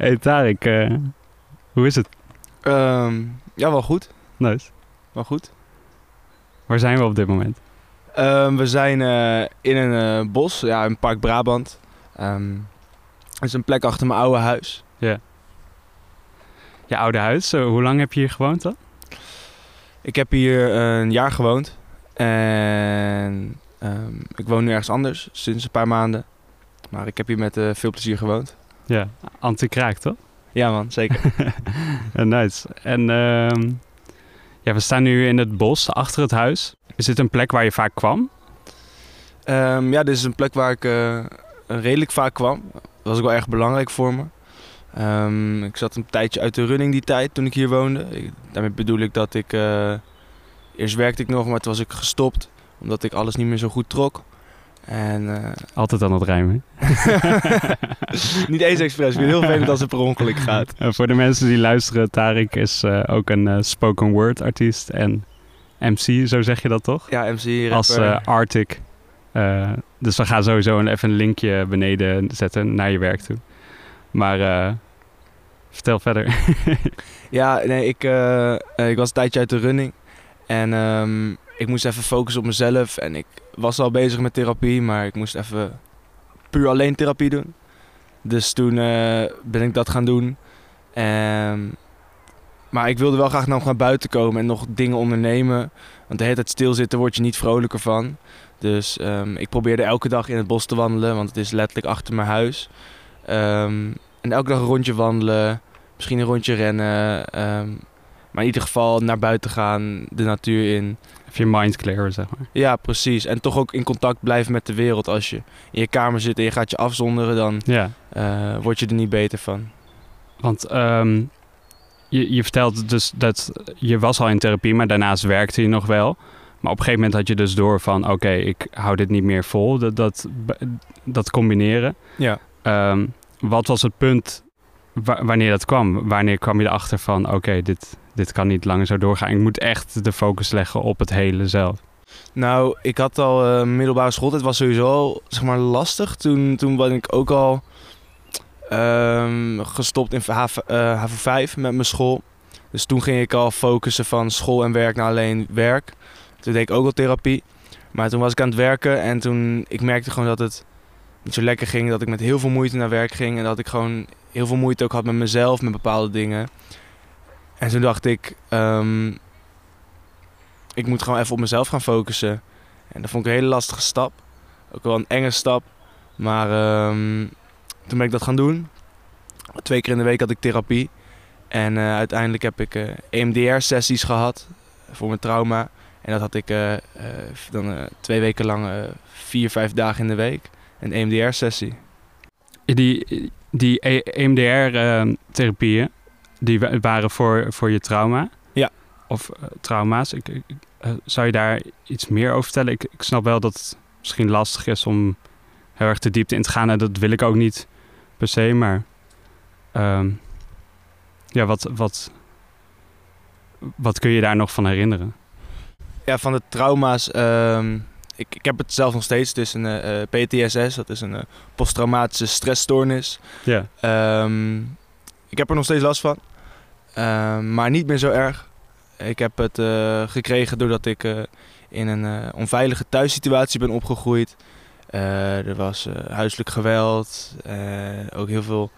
Hey Tarek, eh, hoe is het? Ehm, ja, wel goed. Nice. Wel goed. Waar zijn we op dit moment? Ehm, we zijn eh, in een eh, bos, ja, in Park Brabant. Ehm dat is een plek achter mijn oude huis. Je oude huis, hoe lang heb je hier gewoond dan? Ik heb hier een jaar gewoond. En ik woon nu ergens anders, sinds een paar maanden. Maar ik heb hier met veel plezier gewoond. Ja, anti-kraak toch? Ja man, zeker. Nice. En ehm, ja, we staan nu in het bos achter het huis. Is dit een plek waar je vaak kwam? Ehm, ja, dit is een plek waar ik eh, redelijk vaak kwam. Dat was ook wel erg belangrijk voor me. Ehm, ik zat een tijdje uit de running die tijd toen ik hier woonde. Ik- daarmee bedoel ik dat ik... eh, eerst werkte ik nog, maar toen was ik gestopt. Omdat ik alles niet meer zo goed trok. En eh, Altijd aan het rijmen. niet eens expres. Ik heel vervelend als het per ongeluk gaat. Eh, voor de mensen die luisteren, Tarek is eh, ook een spoken word artiest en MC, zo zeg je dat toch? Ja, MC, rapper. Als Arctic. Dus we gaan sowieso even een linkje beneden zetten naar je werk toe. Maar vertel verder. Ja, nee, ik, ik was een tijdje uit de running. En ehm, ik moest even focussen op mezelf. En ik was al bezig met therapie, maar ik moest even puur alleen therapie doen. Dus toen eh, ben ik dat gaan doen. Ehm, maar ik wilde wel graag nog naar buiten komen en nog dingen ondernemen. Want de hele tijd stilzitten word je niet vrolijker van. Dus ehm, ik probeerde elke dag in het bos te wandelen, want het is letterlijk achter mijn huis. Ehm, en elke dag een rondje wandelen, misschien een rondje rennen. Maar in ieder geval naar buiten gaan, de natuur in. Even je mind clearen, zeg maar. Ja, precies. En toch ook in contact blijven met de wereld. Als je in je kamer zit en je gaat je afzonderen, dan Ja, eh, word je er niet beter van. want ehm, je, je vertelt dus dat je was al in therapie, maar daarnaast werkte je nog wel. Maar op een gegeven moment had je dus door van, oké, ik hou dit niet meer vol, dat, dat, dat combineren. Ja. Ehm, wat was het punt wa- wanneer dat kwam? Wanneer kwam je erachter van, oké, dit, dit kan niet langer zo doorgaan. Ik moet echt de focus leggen op het hele zelf. Nou, ik had al eh, middelbare school. Het was sowieso zeg maar, lastig. Toen, toen ben ik ook al ehm, gestopt in HV, HAVO 5 met mijn school. Dus toen ging ik al focussen van school en werk naar alleen werk. Toen deed ik ook al therapie. Maar toen was ik aan het werken en toen ik merkte gewoon dat het niet zo lekker ging. Dat ik met heel veel moeite naar werk ging en dat ik gewoon heel veel moeite ook had met mezelf, met bepaalde dingen. En toen dacht ik, ehm, ik moet gewoon even op mezelf gaan focussen. En dat vond ik een hele lastige stap. Ook wel een enge stap. Maar ehm, toen ben ik dat gaan doen. Twee keer in de week had ik therapie. En eh, uiteindelijk heb ik eh, EMDR-sessies gehad voor mijn trauma. En dat had ik eh, dan twee weken lang, vier, vijf dagen in de week. Een EMDR-sessie. Die, die EMDR-therapieën, die wa- waren voor, voor je trauma? Ja. Of eh, trauma's? Ik, ik- eh, zou je daar iets meer over vertellen? Ik, ik snap wel dat het misschien lastig is om heel erg de diepte in te gaan. En dat wil ik ook niet per se, maar... ehm, ja, wat, wat, wat kun je daar nog van herinneren? Ja, van de trauma's. ehm, ik, ik heb het zelf nog steeds. Het is een eh, eh, PTSS, dat is een posttraumatische stressstoornis. Ja. Ehm, ik heb er nog steeds last van. Ehm, maar niet meer zo erg. Ik heb het eh, gekregen doordat ik eh, in een eh, onveilige thuissituatie ben opgegroeid. Er was huiselijk geweld, ook heel veel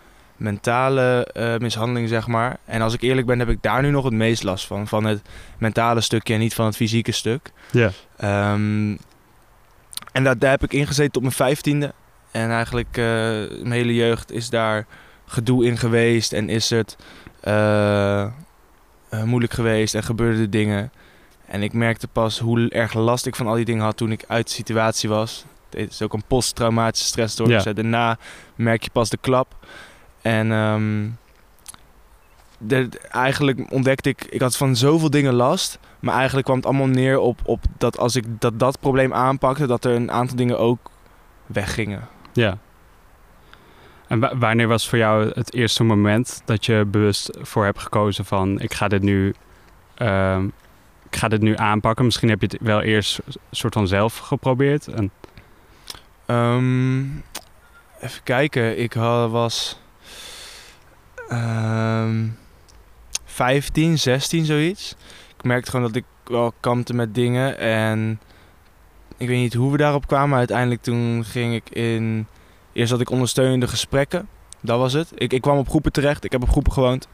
mentale eh, mishandeling, zeg maar. En als ik eerlijk ben, heb ik daar nu nog het meest last van. Van het mentale stukje en niet van het fysieke stuk. Ja. Ehm, en dat, daar heb ik ingezeten tot mijn vijftiende. En eigenlijk eh, mijn hele jeugd is daar gedoe in geweest. En is het eh, eh, moeilijk geweest en gebeurden dingen. En ik merkte pas hoe erg last ik van al die dingen had toen ik uit de situatie was. Het is ook een posttraumatische stressstoornis. Ja. Daarna merk je pas de klap. En ehm, de, eigenlijk ontdekte ik, ik had van zoveel dingen last. Maar eigenlijk kwam het allemaal neer op, op dat als ik dat, dat probleem aanpakte, dat er een aantal dingen ook weggingen. Ja. En wa- wanneer was voor jou het eerste moment dat je bewust voor hebt gekozen van ik ga dit nu, ehm, ik ga dit nu aanpakken? Misschien heb je het wel eerst soort van zelf geprobeerd. Ehm, even kijken, ik was. ehm 15, 16 zoiets. Ik merkte gewoon dat ik wel kampte met dingen en ik weet niet hoe we daarop kwamen. Maar uiteindelijk toen ging ik in... Eerst had ik ondersteunende gesprekken. Dat was het. Ik, ik kwam op groepen terecht. Ik heb op groepen gewoond.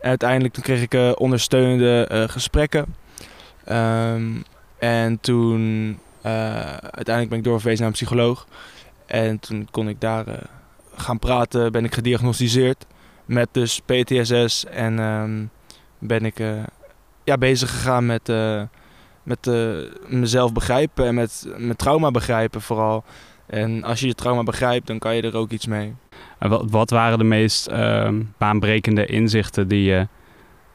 En uiteindelijk toen kreeg ik eh, ondersteunende eh, gesprekken. Ehm, en toen eh, uiteindelijk ben ik doorverwezen naar een psycholoog. En toen kon ik daar gaan praten. Ben ik gediagnosticeerd met dus PTSS. En ehm, ben ik ja, bezig gegaan met, met mezelf begrijpen en met mijn trauma begrijpen vooral. En als je je trauma begrijpt, dan kan je er ook iets mee. En wat, wat waren de meest ehm, baanbrekende inzichten die je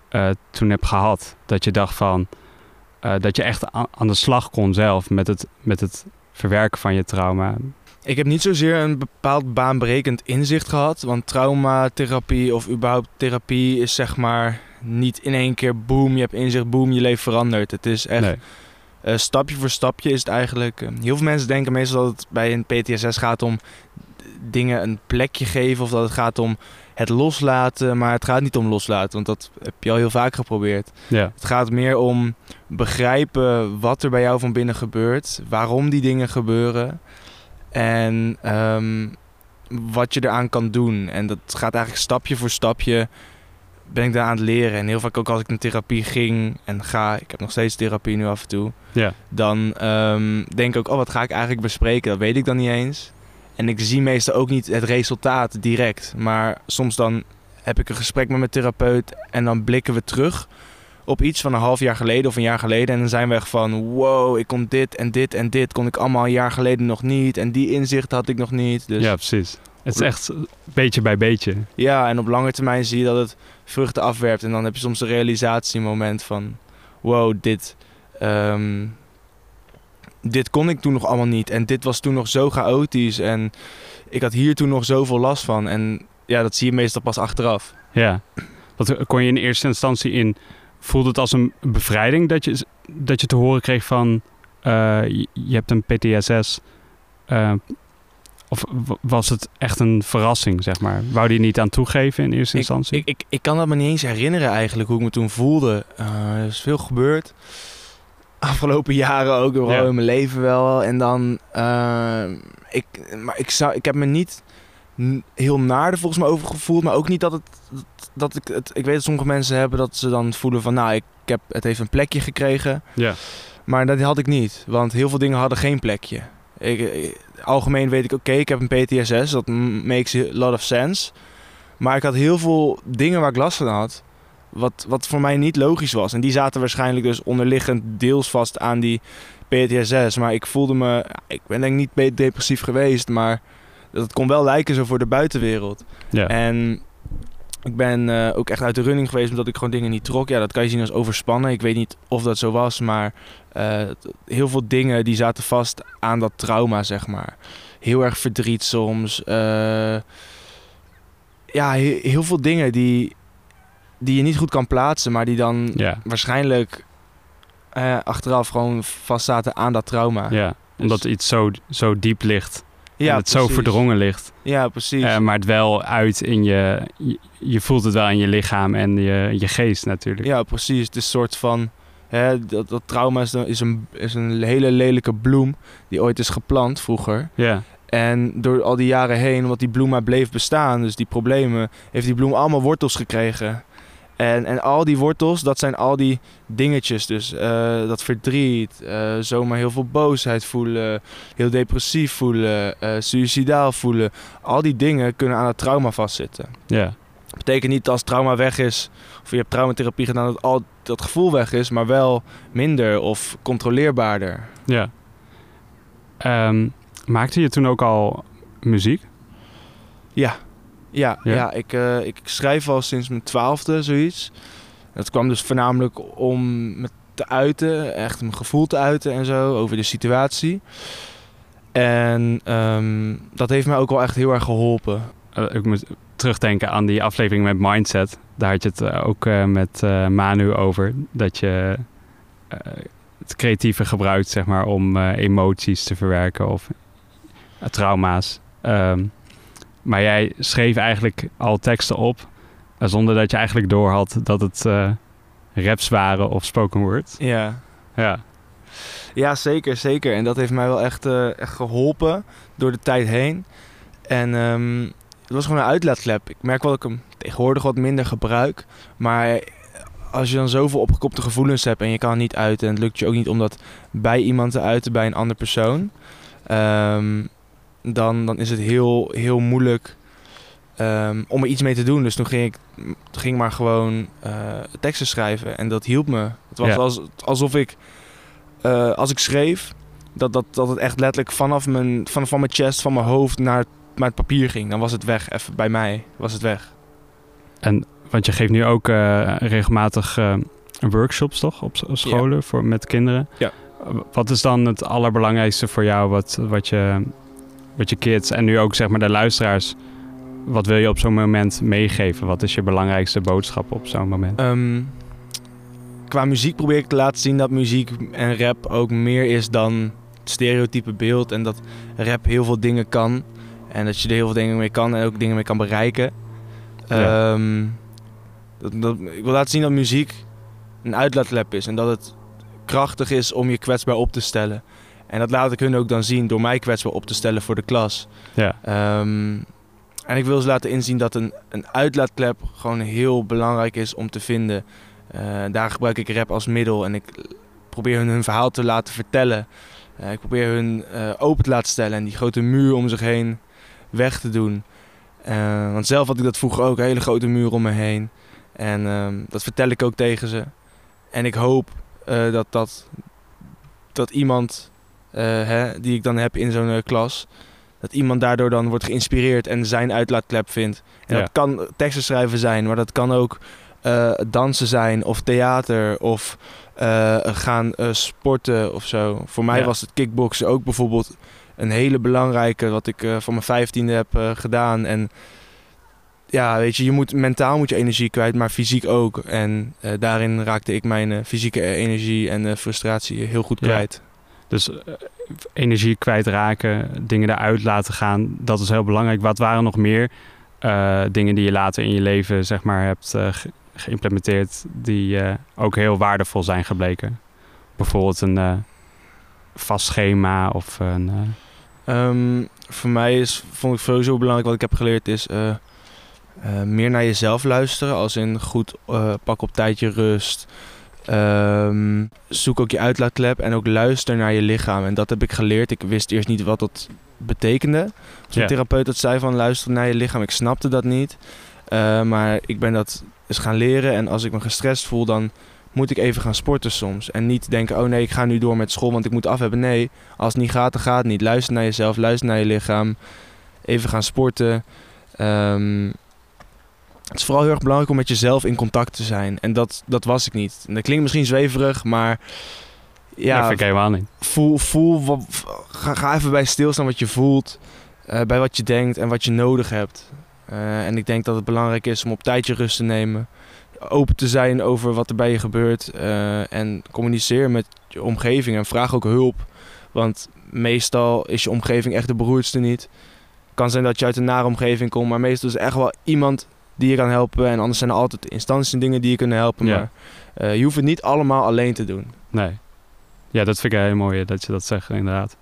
eh, toen hebt gehad? Dat je dacht van, eh, dat je echt aan, aan de slag kon zelf met het, met het verwerken van je trauma. Ik heb niet zozeer een bepaald baanbrekend inzicht gehad. Want traumatherapie of überhaupt therapie is zeg maar niet in één keer boom, je hebt inzicht, boom, je leven verandert. Het is echt Nee. Eh, stapje voor stapje is het eigenlijk. eh, heel veel mensen denken meestal dat het bij een PTSS gaat om dingen een plekje geven of dat het gaat om het loslaten. Maar het gaat niet om loslaten, want dat heb je al heel vaak geprobeerd. Ja, Het gaat meer om begrijpen wat er bij jou van binnen gebeurt, waarom die dingen gebeuren en ehm, wat je eraan kan doen. En dat gaat eigenlijk stapje voor stapje ben ik daar aan het leren. En heel vaak ook als ik naar therapie ging en ga, ik heb nog steeds therapie nu af en toe, ja, dan ehm, denk ik ook, oh wat ga ik eigenlijk bespreken? Dat weet ik dan niet eens. En ik zie meestal ook niet het resultaat direct. Maar soms dan heb ik een gesprek met mijn therapeut en dan blikken we terug op iets van een half jaar geleden of een jaar geleden. En dan zijn we echt van, wow, ik kon dit en dit en dit kon ik allemaal een jaar geleden nog niet. En die inzichten had ik nog niet. Dus ja, precies. Het is echt beetje bij beetje. ja, en op lange termijn zie je dat het vruchten afwerpt. En dan heb je soms een realisatiemoment van... Wow, dit, ehm, dit kon ik toen nog allemaal niet. En dit was toen nog zo chaotisch. En ik had hier toen nog zoveel last van. En ja, dat zie je meestal pas achteraf. Ja. Wat kon je in eerste instantie in... Voelde het als een bevrijding dat je, dat je te horen kreeg van... eh, je, hebt een PTSS... eh, of was het echt een verrassing, zeg maar? Wou die niet aan toegeven in eerste Ik, instantie? ik, ik, ik kan dat me niet eens herinneren eigenlijk, hoe ik me toen voelde. Eh, er is veel gebeurd. Afgelopen jaren ook, vooral Ja. in mijn leven wel. En dan, eh, ik, maar ik, zou, ik heb me niet heel naar er volgens mij over gevoeld. Maar ook niet dat het, dat, dat ik het, ik weet dat sommige mensen hebben dat ze dan voelen van, nou, ik, heb, het heeft een plekje gekregen. ja. Maar dat had ik niet, want heel veel dingen hadden geen plekje. Ik, ik- algemeen weet ik, oké, ik heb een PTSS, dat makes a lot of sense. Maar ik had heel veel dingen waar ik last van had, wat, wat voor mij niet logisch was. En die zaten waarschijnlijk dus onderliggend deels vast aan die PTSS. Maar ik voelde me, ik ben denk ik niet depressief geweest, maar dat kon wel lijken zo voor de buitenwereld. ja. En ik ben eh, ook echt uit de running geweest omdat ik gewoon dingen niet trok. Ja, dat kan je zien als overspannen. Ik weet niet of dat zo was, maar eh, heel veel dingen die zaten vast aan dat trauma, zeg maar. Heel erg verdriet soms. eh, ja, he- heel veel dingen die, die je niet goed kan plaatsen, maar die dan ja. waarschijnlijk achteraf gewoon vast zaten aan dat trauma. Ja, omdat iets zo, zo diep ligt. Ja, en het zo verdrongen ligt. Ja, precies. Eh, maar het wel uit in je, je... je voelt het wel in je lichaam en je, je geest natuurlijk. Ja, precies. Het is een soort van. Hè, dat, dat trauma is, een- is, een, is een hele lelijke bloem die ooit is geplant vroeger. Ja, En door al die jaren heen, omdat die bloem maar bleef bestaan, dus die problemen, heeft die bloem allemaal wortels gekregen. En, en al die wortels, dat zijn al die dingetjes. Dus eh, dat verdriet, eh, zomaar heel veel boosheid voelen, heel depressief voelen, eh suicidaal voelen. Al die dingen kunnen aan het trauma vastzitten. ja, betekent niet dat als trauma weg is, of je hebt traumatherapie gedaan, dat al dat gevoel weg is, maar wel minder of controleerbaarder. ja. Ehm, maakte je toen ook al muziek? Ja, ja, Ja? ja. ik, eh, ik schrijf al sinds mijn twaalfde zoiets. Dat kwam dus voornamelijk om me te uiten, echt mijn gevoel te uiten en zo, over de situatie. En ehm, dat heeft mij ook wel echt heel erg geholpen. Eh, ik moet terugdenken aan die aflevering met Mindset. Daar had je het eh, ook met Manu over. Dat je het creatieve gebruikt, zeg maar, om emoties te verwerken of trauma's. Ehm, maar jij schreef eigenlijk al teksten op Eh, zonder dat je eigenlijk doorhad dat het eh, raps waren of spoken word. Ja. Ja. Ja, zeker, zeker. En dat heeft mij wel echt, eh, echt geholpen door de tijd heen. En ehm, het was gewoon een uitlaatklep. Ik merk wel dat ik hem tegenwoordig wat minder gebruik. Maar als je dan zoveel opgekopte gevoelens hebt en je kan het niet uiten... en het lukt je ook niet om dat bij iemand te uiten, bij een andere persoon... ehm, dan, dan is het heel, heel moeilijk ehm, om er iets mee te doen. Dus toen ging ik ging maar gewoon eh, teksten schrijven en dat hielp me. Het was Ja. als, alsof ik, eh, als ik schreef, dat, dat, dat het echt letterlijk vanaf mijn, van, van mijn chest, van mijn hoofd naar het, naar het papier ging. Dan was het weg, even bij mij was het weg. En want je geeft nu ook eh, regelmatig workshops, toch? Op scholen voor, met kinderen. Ja. Wat is dan het allerbelangrijkste voor jou wat, wat, je, wat je kids en nu ook zeg maar de luisteraars... Wat wil je op zo'n moment meegeven? Wat is je belangrijkste boodschap op zo'n moment? Ehm, qua muziek probeer ik te laten zien dat muziek en rap ook meer is dan het stereotype beeld. En dat rap heel veel dingen kan. En dat je er heel veel dingen mee kan en ook dingen mee kan bereiken. Ja. Ehm, dat, dat, ik wil laten zien dat muziek een uitlaatklep is. En dat het krachtig is om je kwetsbaar op te stellen. En dat laat ik hun ook dan zien door mij kwetsbaar op te stellen voor de klas. Ja, Ehm, en ik wil ze laten inzien dat een, een uitlaatklep gewoon heel belangrijk is om te vinden. Eh, daar gebruik ik rap als middel en ik probeer hun hun verhaal te laten vertellen. Eh, ik probeer hun eh, open te laten stellen en die grote muur om zich heen weg te doen. Want zelf had ik dat vroeger ook, een hele grote muur om me heen. En ehm, dat vertel ik ook tegen ze. En ik hoop dat, dat, dat iemand hè, die ik dan heb in zo'n eh, klas, dat iemand daardoor dan wordt geïnspireerd en zijn uitlaatklep vindt. En Ja. dat kan teksten schrijven zijn, maar dat kan ook eh, dansen zijn of theater of eh, gaan eh, sporten of zo. Voor mij Ja. was het kickboksen ook bijvoorbeeld een hele belangrijke, wat ik eh, van mijn vijftiende heb eh, gedaan. En ja, weet je, je moet, mentaal moet je energie kwijt, maar fysiek ook. En eh, daarin raakte ik mijn eh, fysieke energie en eh, frustratie heel goed Ja. Dus eh, energie kwijtraken, dingen eruit laten gaan, dat is heel belangrijk. Wat waren nog meer eh, dingen die je later in je leven zeg maar hebt eh, ge- geïmplementeerd die ook heel waardevol zijn gebleken? Bijvoorbeeld een vast schema of een... eh, Ehm, voor mij is, vond ik sowieso belangrijk wat ik heb geleerd is meer naar jezelf luisteren. Als in goed pak op tijd je rust. Ehm, zoek ook je uitlaatklep en ook luister naar je lichaam. En dat heb ik geleerd. Ik wist eerst niet wat dat betekende. Als therapeut dat zei van luister naar je lichaam. Ik snapte dat niet. Eh, maar ik ben dat eens gaan leren. En als ik me gestrest voel, dan moet ik even gaan sporten soms. En niet denken, oh nee, ik ga nu door met school, want ik moet af hebben. Nee, als het niet gaat, dan gaat het niet. Luister naar jezelf, luister naar je lichaam. Even gaan sporten. Ehm, het is vooral heel erg belangrijk om met jezelf in contact te zijn. En dat, dat was ik niet. En dat klinkt misschien zweverig, maar... ja, Ja, vind ik helemaal niet. voel, voel wat, ga, ga even bij stilstaan wat je voelt. eh, bij wat je denkt en wat je nodig hebt. Eh, en ik denk dat het belangrijk is om op tijd je rust te nemen. Open te zijn over wat er bij je gebeurt. eh, en communiceer met je omgeving en vraag ook hulp. Want meestal is je omgeving echt de beroerdste niet. kan zijn dat je uit een nare omgeving komt, maar meestal is er echt wel iemand die je kan helpen. En anders zijn er altijd instanties en dingen die je kunnen helpen. Ja. Maar eh, je hoeft het niet allemaal alleen te doen. Nee. Ja, dat vind ik heel mooi dat je dat zegt, inderdaad.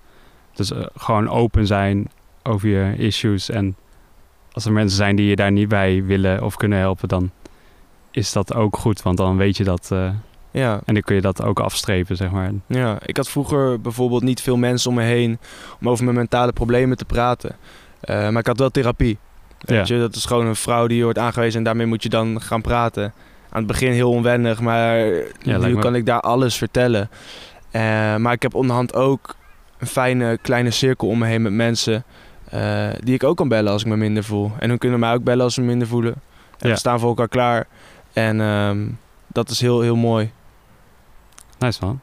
Dus eh, gewoon open zijn over je issues. En als er mensen zijn die je daar niet bij willen of kunnen helpen, dan is dat ook goed. Want dan weet je dat. eh, Ja. en dan kun je dat ook afstrepen, zeg maar. Ja, ik had vroeger bijvoorbeeld niet veel mensen om me heen om over mijn mentale problemen te praten. Eh, maar ik had wel therapie. Weet je, dat is gewoon een vrouw die je wordt aangewezen en daarmee moet je dan gaan praten. Aan het begin heel onwennig, maar nu kan ik daar alles vertellen. Eh, maar ik heb onderhand ook een fijne kleine cirkel om me heen met mensen eh, die ik ook kan bellen als ik me minder voel. En hun kunnen mij ook bellen als ze me minder voelen. En Ja. we staan voor elkaar klaar. En ehm, dat is heel, heel mooi. Nice man.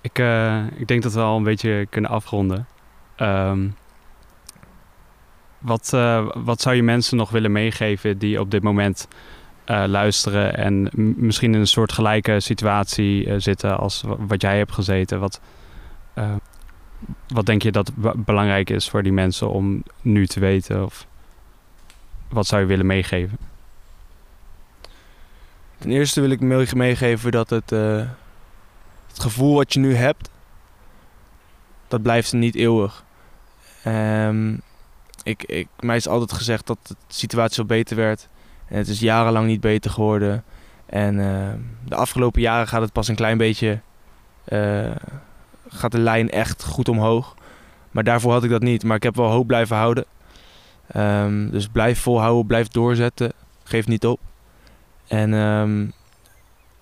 Ik, eh, ik denk dat we al een beetje kunnen afronden. Ehm, wat, eh, wat zou je mensen nog willen meegeven die op dit moment eh, luisteren en misschien in een soort gelijke situatie eh, zitten als wa- wat jij hebt gezeten? Wat, wat denk je dat be- belangrijk is voor die mensen om nu te weten? Of wat zou je willen meegeven? Ten eerste wil ik me- meegeven dat het, het gevoel wat je nu hebt, dat blijft niet eeuwig. Ehm, ik, ik, mij is altijd gezegd dat de situatie zo beter werd. En het is jarenlang niet beter geworden. En eh, de afgelopen jaren gaat het pas een klein beetje, eh, gaat de lijn echt goed omhoog. Maar daarvoor had ik dat niet. Maar ik heb wel hoop blijven houden. Ehm, dus blijf volhouden, blijf doorzetten. Geef niet op. En ehm,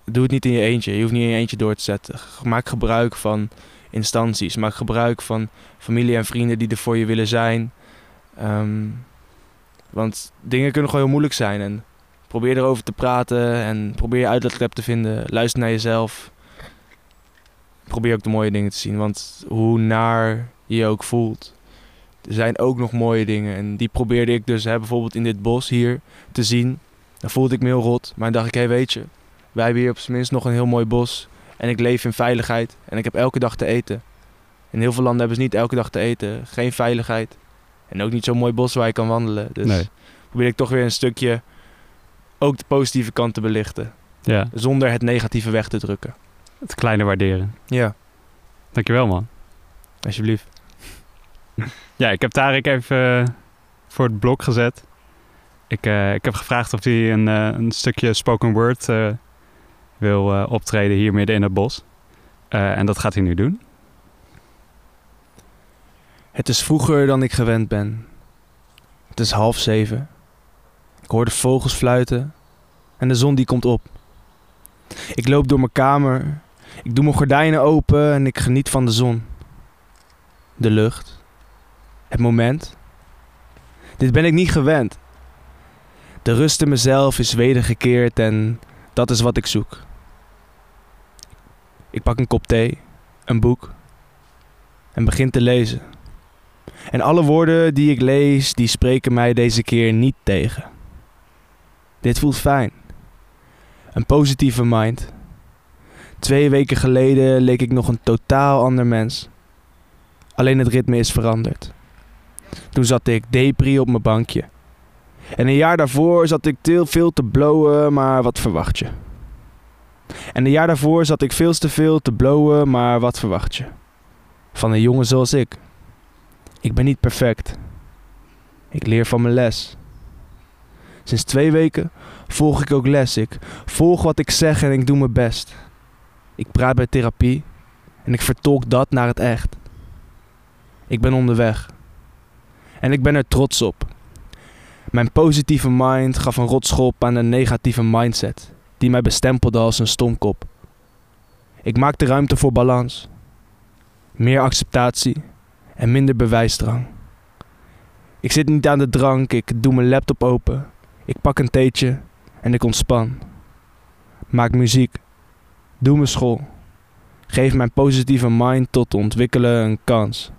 doe het niet in je eentje. Je hoeft niet in je eentje door te zetten. Maak gebruik van instanties. Maak gebruik van familie en vrienden die er voor je willen zijn. Ehm, want dingen kunnen gewoon heel moeilijk zijn. En probeer erover te praten. En probeer je te vinden. Luister naar jezelf. Probeer ook de mooie dingen te zien. Want hoe naar je je ook voelt. Er zijn ook nog mooie dingen. En die probeerde ik dus hè, bijvoorbeeld in dit bos hier te zien. Dan voelde ik me heel rot. Maar dan dacht ik, hé hey, weet je, wij hebben hier op zijn minst nog een heel mooi bos. En ik leef in veiligheid. En ik heb elke dag te eten. In heel veel landen hebben ze niet elke dag te eten. Geen veiligheid. En ook niet zo'n mooi bos waar je kan wandelen. Dus Nee. probeer ik toch weer een stukje ook de positieve kant te belichten. Ja, Zonder het negatieve weg te drukken. het kleine waarderen. Ja, Dankjewel man. alsjeblieft. Ja, ik heb Tarek even eh, voor het blok gezet. Ik, eh, ik heb gevraagd of hij een, eh, een stukje spoken word wil optreden hier midden in het bos. En dat gaat hij nu doen. Het is vroeger dan ik gewend ben. Het is half zeven. Ik hoor de vogels fluiten en de zon die komt op. Ik loop door mijn kamer. Ik doe mijn gordijnen open en ik geniet van de zon. De lucht. Het moment. Dit ben ik niet gewend. De rust in mezelf is wedergekeerd en dat is wat ik zoek. Ik pak een kop thee, een boek en begin te lezen. En alle woorden die ik lees, die spreken mij deze keer niet tegen. Dit voelt fijn. Een positieve mind. Twee weken geleden leek ik nog een totaal ander mens. Alleen het ritme is veranderd. Toen zat ik depri op mijn bankje. En een jaar daarvoor zat ik veel te blowen, maar wat verwacht je? En een jaar daarvoor zat ik veel te veel te blowen, maar wat verwacht je? Van een jongen zoals ik. Ik ben niet perfect. Ik leer van mijn les. Sinds twee weken volg ik ook les. Ik volg wat ik zeg en ik doe mijn best. Ik praat bij therapie en ik vertolk dat naar het echt. Ik ben onderweg. En ik ben er trots op. Mijn positieve mind gaf een rotschop aan een negatieve mindset die mij bestempelde als een stomkop. Ik maakte ruimte voor balans, meer acceptatie en minder bewijsdrang. Ik zit niet aan de drank, ik doe mijn laptop open, ik pak een theetje en ik ontspan. Maak muziek, doe mijn school, geef mijn positieve mind tot ontwikkelen een kans.